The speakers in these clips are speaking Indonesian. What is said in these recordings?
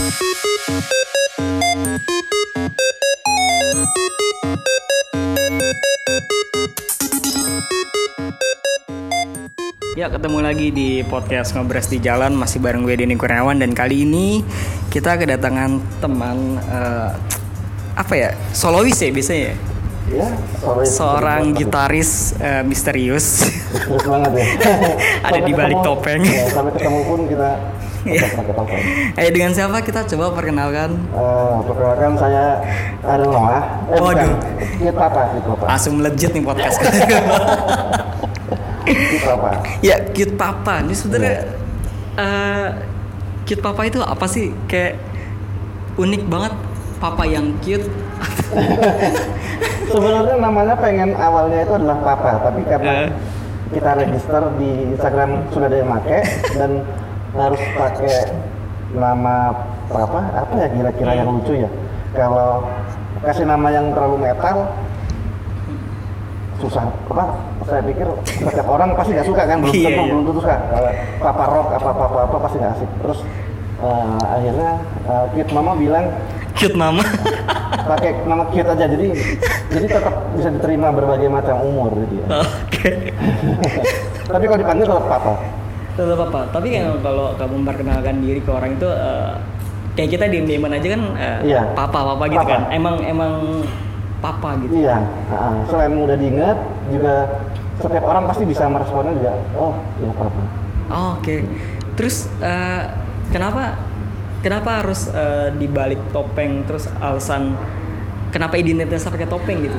Ya ketemu lagi di podcast Ngobras di Jalan masih bareng gue Denny Kurniawan. Dan kali ini kita kedatangan teman eh, apa ya solois ya biasanya ya? Ya, seorang gitaris eh, misterius. Banget ya. Ada di balik ketemu- topeng. Ya, sampai ketemu pun kita Iya. pakai topeng. eh dengan siapa kita coba perkenalkan Eh, perkenalkan saya ada Noah. Eh, bukan. Waduh. Kit Papa, Kit Papa. langsung melejit nih podcast Kit Papa. ya cute papa ini sebenarnya eh, cute papa itu apa sih kayak unik banget papa yang cute Sebenarnya namanya pengen awalnya itu adalah Papa, tapi karena kita register di Instagram sudah ada yang make dan harus pakai nama Papa, apa ya kira-kira yang lucu ya? Kalau kasih nama yang terlalu metal susah. Apa? Saya pikir setiap orang pasti nggak suka kan? Belum Iya, tentu iya. belum tentu suka. Papa rock apa apa apa, apa pasti nggak asik. Terus eh, akhirnya uh, Mama bilang cute mama. Pakai nama Kit aja. Jadi jadi tetap bisa diterima berbagai macam umur gitu ya. oke. Tapi kalau dipanggil tetap papa tetap apa tapi kan kalau kamu memperkenalkan diri ke orang itu eh, kayak kita diem dieman aja kan eh, Iya. papa papa gitu Papa. kan. Emang emang papa gitu. Iya. Uh, selain mudah diingat juga setiap orang pasti bisa meresponnya juga oh ya papa. Oh, oke. Terus eh, kenapa kenapa harus eh, dibalik topeng terus alasan kenapa identitasnya pakai topeng gitu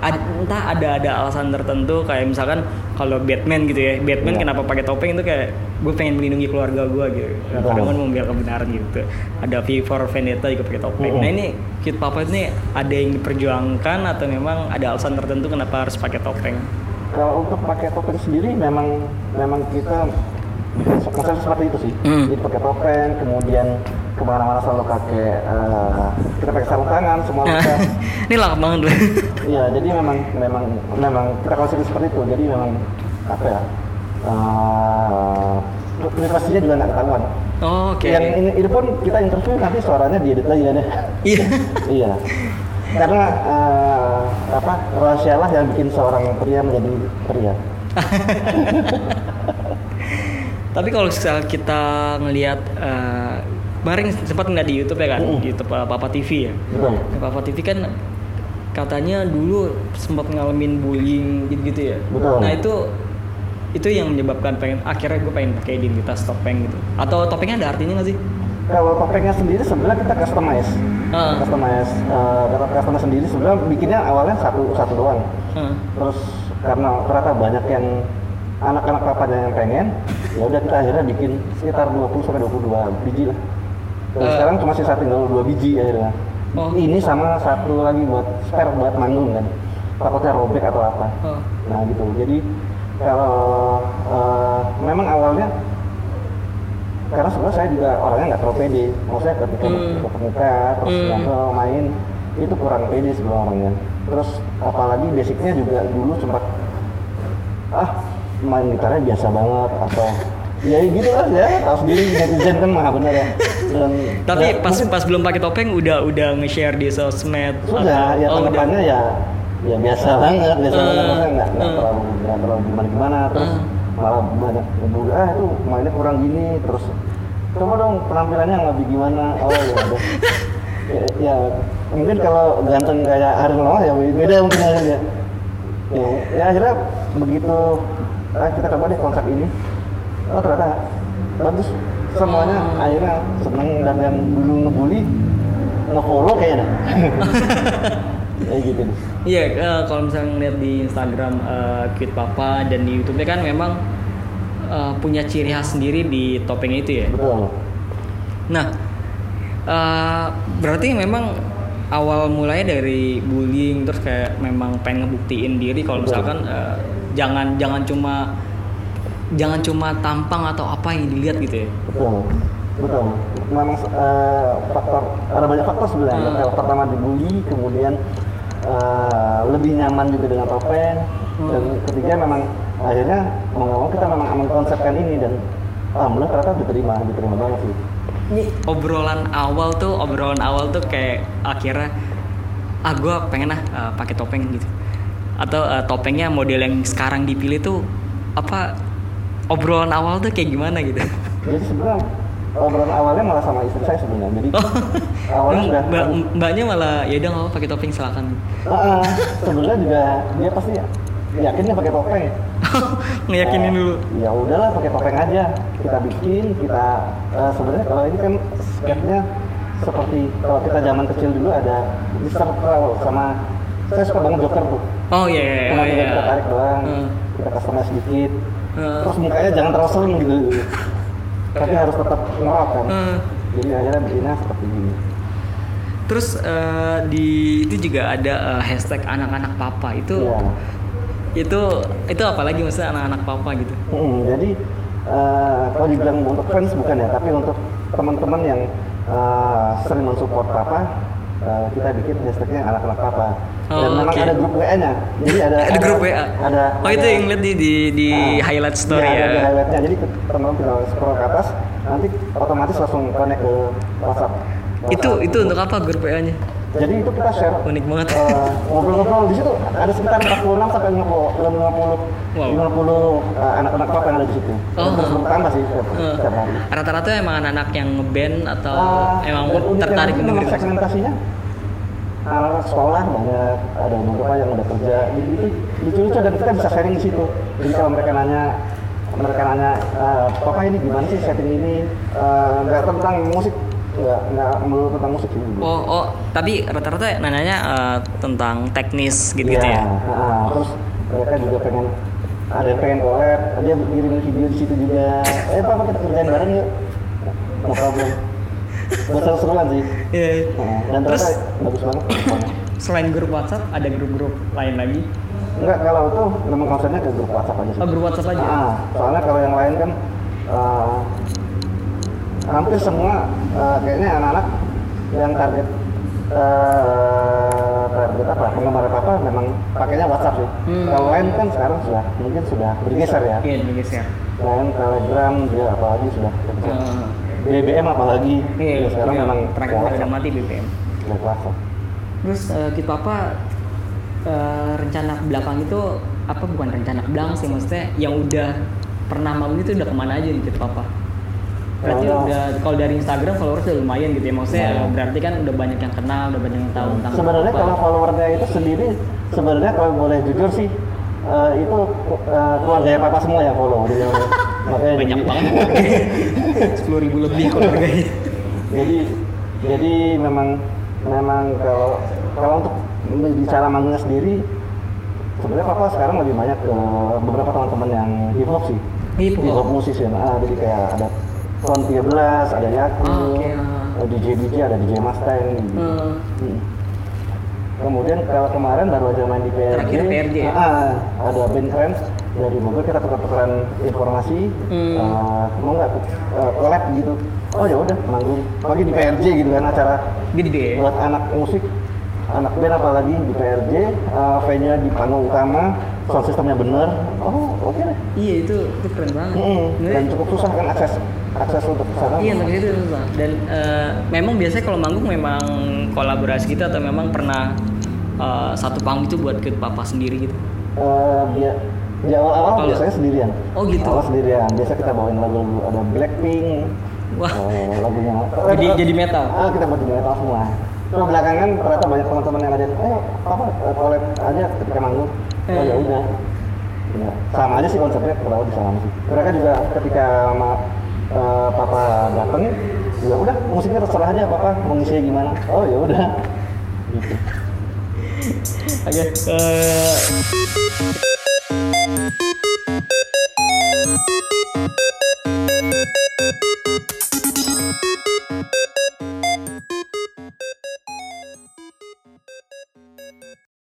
Ad- entah ada ada alasan tertentu kayak misalkan kalau Batman gitu ya Batman Iya. kenapa pakai topeng itu kayak gue pengen melindungi keluarga gue gitu. Kadang kan membela kebenaran gitu. Ada V for Vendetta juga pakai topeng. Nah ini Kid Papa ini ada yang diperjuangkan atau memang ada alasan tertentu kenapa harus pakai topeng? Kalau untuk pakai topeng sendiri memang memang kita konsep seperti itu sih. Hmm. jadi pakai topeng kemudian ke mana-mana selalu pakai eh, kita pakai sarung tangan semua kita ini lengkap banget loh Iya, jadi memang memang memang kita konsep seperti itu. Jadi memang apa ya? Uh, privasinya juga nggak ketahuan. Oh, oke Yang ini, ini pun kita interview nanti suaranya diedit lagi ya. iya iya. Karena uh, apa rahasialah yang bikin seorang pria menjadi pria. Tapi kalau misalnya kita ngelihat eh, kemarin sempat ngeliat di YouTube ya kan, Mm. di YouTube eh, Papa TV ya. Betul. Nah, Papa TV kan katanya dulu sempat ngalamin bullying gitu-gitu ya. Betul. Nah itu itu yang menyebabkan pengen akhirnya gue pengen pakai identitas topeng gitu. Atau topengnya ada artinya nggak sih? Kalau topengnya sendiri sebenarnya kita customize. Ah. Customize. Uh, kalau customize sendiri sebenarnya bikinnya awalnya satu satu doang. Heeh. terus karena ternyata banyak yang anak-anak papanya yang pengen ya udah kita akhirnya bikin sekitar 20 sampai 22 biji lah Eh. sekarang cuma sisa tinggal dua biji akhirnya Oh. ini sama satu lagi buat spare buat manggung kan takutnya robek atau apa Oh. nah gitu jadi kalau eh, memang awalnya karena sebenarnya saya juga orangnya nggak terlalu pede maksudnya ketika Hmm. muka terus Hmm. ngobrol main itu kurang pede sebenarnya orangnya terus apalagi basicnya juga dulu sempat ah main gitarnya biasa banget atau ya gitu lah ya tahu sendiri netizen kan maha bener ya dan Tapi ya, pas mungkin pas belum pakai topeng udah udah nge-share di sosmed. sudah atau- ya oh, udah. tanggapannya ya ya biasa banget biasa Eh, banget nggak eh. terlalu nggak terlalu gimana gimana terus Eh. malah banyak dulu ah itu mainnya kurang gini terus coba dong penampilannya yang lebih gimana oh ya udah ya, ya mungkin kalau ganteng kayak Ariel Noah ya beda mungkin ya, ya, ya akhirnya begitu ah, kita coba deh konsep ini oh ternyata bagus semuanya akhirnya seneng dan yang dulu ngebully nge-follow kayaknya kayak gitu deh. Iya, eh, kalau misalnya ngeliat di Instagram eh, Cute Papa dan di YouTube-nya kan memang eh, punya ciri khas sendiri di topeng itu ya. betul Nah, eh, berarti memang awal mulanya dari bullying terus kayak memang pengen ngebuktiin diri kalau misalkan eh, jangan jangan cuma jangan cuma tampang atau apa yang dilihat gitu ya. betul betul memang eh, faktor ada banyak faktor sebenarnya Hmm. Yang pertama dibully kemudian eh, lebih nyaman juga dengan topeng Hmm. dan ketiga memang akhirnya mau nggak mau kita memang mengkonsepkan ini dan alhamdulillah ternyata diterima diterima banget sih obrolan awal tuh, obrolan awal tuh kayak akhirnya ah gue pengen ah uh, pakai topeng gitu. Atau uh, topengnya model yang sekarang dipilih tuh apa obrolan awal tuh kayak gimana gitu. jadi sebenarnya obrolan awalnya malah sama istri saya sebenarnya jadi awalnya Emang udah mbak, mbaknya malah ya udah nggak pakai topeng silakan. Ah, sebenarnya juga dia pasti yakinnya pakai topeng Ngeyakinin dulu. ya udahlah pakai topeng aja kita bikin kita eh, sebenarnya kalau ini kan sketchnya seperti kalau kita zaman kecil dulu ada Mister Crow sama saya suka banget Joker tuh Oh iya iya cuma iya. tinggal kita tarik doang Hmm. kita customize sedikit Hmm. terus mukanya jangan terlalu serem gitu tapi harus tetap ngerok kan Hmm. jadi akhirnya bikinnya seperti ini Terus eh, di itu juga ada eh, hashtag anak-anak papa itu Iya. itu itu apalagi maksudnya anak-anak papa gitu. Hmm, jadi eh, kalau dibilang untuk fans bukan ya, tapi untuk teman-teman yang eh, sering mensupport papa, eh, kita bikin hashtagnya anak-anak papa. Dan Oh, memang oke. ada grup WA-nya. Jadi ada Ada grup WA. Ada. Oh itu ada- yang lihat di di, di Ah, highlight story iya, ya. ada di highlightnya. Jadi teman-teman tinggal scroll ke atas, nanti otomatis langsung connect ke WhatsApp. Itu WhatsApp. itu untuk apa grup WA-nya? Jadi itu kita share Unik banget. eh, ngobrol-ngobrol di situ ada sekitar 46 sampai 50 50 Wow. 50 eh, anak-anak papa yang ada di situ. Oh. Terus bertambah sih setiap, setiap hari. Rata-rata emang anak-anak yang ngeband atau Ah, emang tertarik musik? segmentasinya anak sekolah banyak ada beberapa yang udah kerja jadi itu lucu-lucu dan kita bisa sharing di situ jadi kalau mereka nanya mereka nanya "Eh, papa ini gimana sih setting ini Eh, nggak tentang musik nggak nggak melulu tentang musik sih Oh, oh, tapi rata-rata nanyanya eh, tentang teknis gitu-gitu Iya, ya. nah, terus mereka juga pengen ada yang pengen collab dia kirim video di situ juga eh papa kita kerjain bareng yuk no problem buat seru-seruan sih Iya. Nah, dan Terus bagus banget selain grup WhatsApp ada grup-grup lain lagi? Enggak, kalau itu memang konsepnya ke grup WhatsApp aja sih. Oh, grup WhatsApp aja. Ah, soalnya kalau yang lain kan eh, hampir semua eh, kayaknya anak-anak yang target eh, target apa penggemar apa memang pakainya WhatsApp sih. Hmm. Kalau lain kan sekarang sudah mungkin sudah bergeser ya. Iya, bergeser. Lain Telegram juga apalagi sudah bergeser. Eh, BBM apalagi Iya, ya, sekarang iya, memang terakhir udah mati BBM. Ke WhatsApp. Terus eh, Kit Papa eh, rencana ke belakang itu apa bukan rencana belakang sih maksudnya yang udah pernah manggung itu udah ke mana aja nih Kit Papa? Berarti Oh. udah kalau dari Instagram followers udah lumayan gitu ya maksudnya Nah. berarti kan udah banyak yang kenal, udah banyak yang tahu tentang Sebenarnya kalau followernya itu sendiri, sebenarnya kalau boleh jujur sih, eh, itu uh, keluarga papa semua yang follow. Jadi, makanya banyak jadi, banget sepuluh ribu lebih keluarganya. jadi, jadi memang memang kalau kalau untuk bicara manggungnya sendiri, sebenarnya papa sekarang lebih banyak ke beberapa teman-teman yang hip hop sih. Hip hop. Hip hop musician. Ah, jadi kayak ada Front 13, ada Yaku, Oh, oke. ada DJ DJ, ada DJ Mustang. Gitu. Hmm. Hmm. Kemudian kalau kemarin baru aja main di PRJ, Terakhir PRJ ya? ah, ada band keren dari Bogor kita tukar-tukaran informasi, Hmm. eh, mau nggak uh, collab gitu? Oh ya udah manggung, pagi di PRJ gitu kan acara Gede. buat anak musik, anak band apalagi di PRJ, uh, venue di panggung utama, sound systemnya bener, oh oke deh. Iya itu itu keren banget. Sebenarnya- Dan cukup susah kan akses akses untuk ke sana. Iya, tapi itu susah. Dan eh, memang biasanya kalau manggung memang kolaborasi gitu atau memang pernah eh, satu panggung itu buat Kit Papa sendiri gitu. Eh, dia di awal-awal Kalau- biasanya sendirian. Oh, gitu. Awal sendirian. Biasa kita bawain lagu-lagu ada Blackpink. Wah. eh, lagunya. Jadi jadi metal. Ah, kita buat metal semua. Terus belakangan ternyata banyak teman-teman yang ngajak, ayo apa eh, collab aja ketika manggung. Oh Eh. ya udah. Ya, sama aja sih konsepnya kurang lebih sama sih. Mereka juga ketika sama eh, papa dateng, ya udah musiknya terserah aja papa mau ngisinya gimana. Oh ya udah. Gitu. Oke. eh,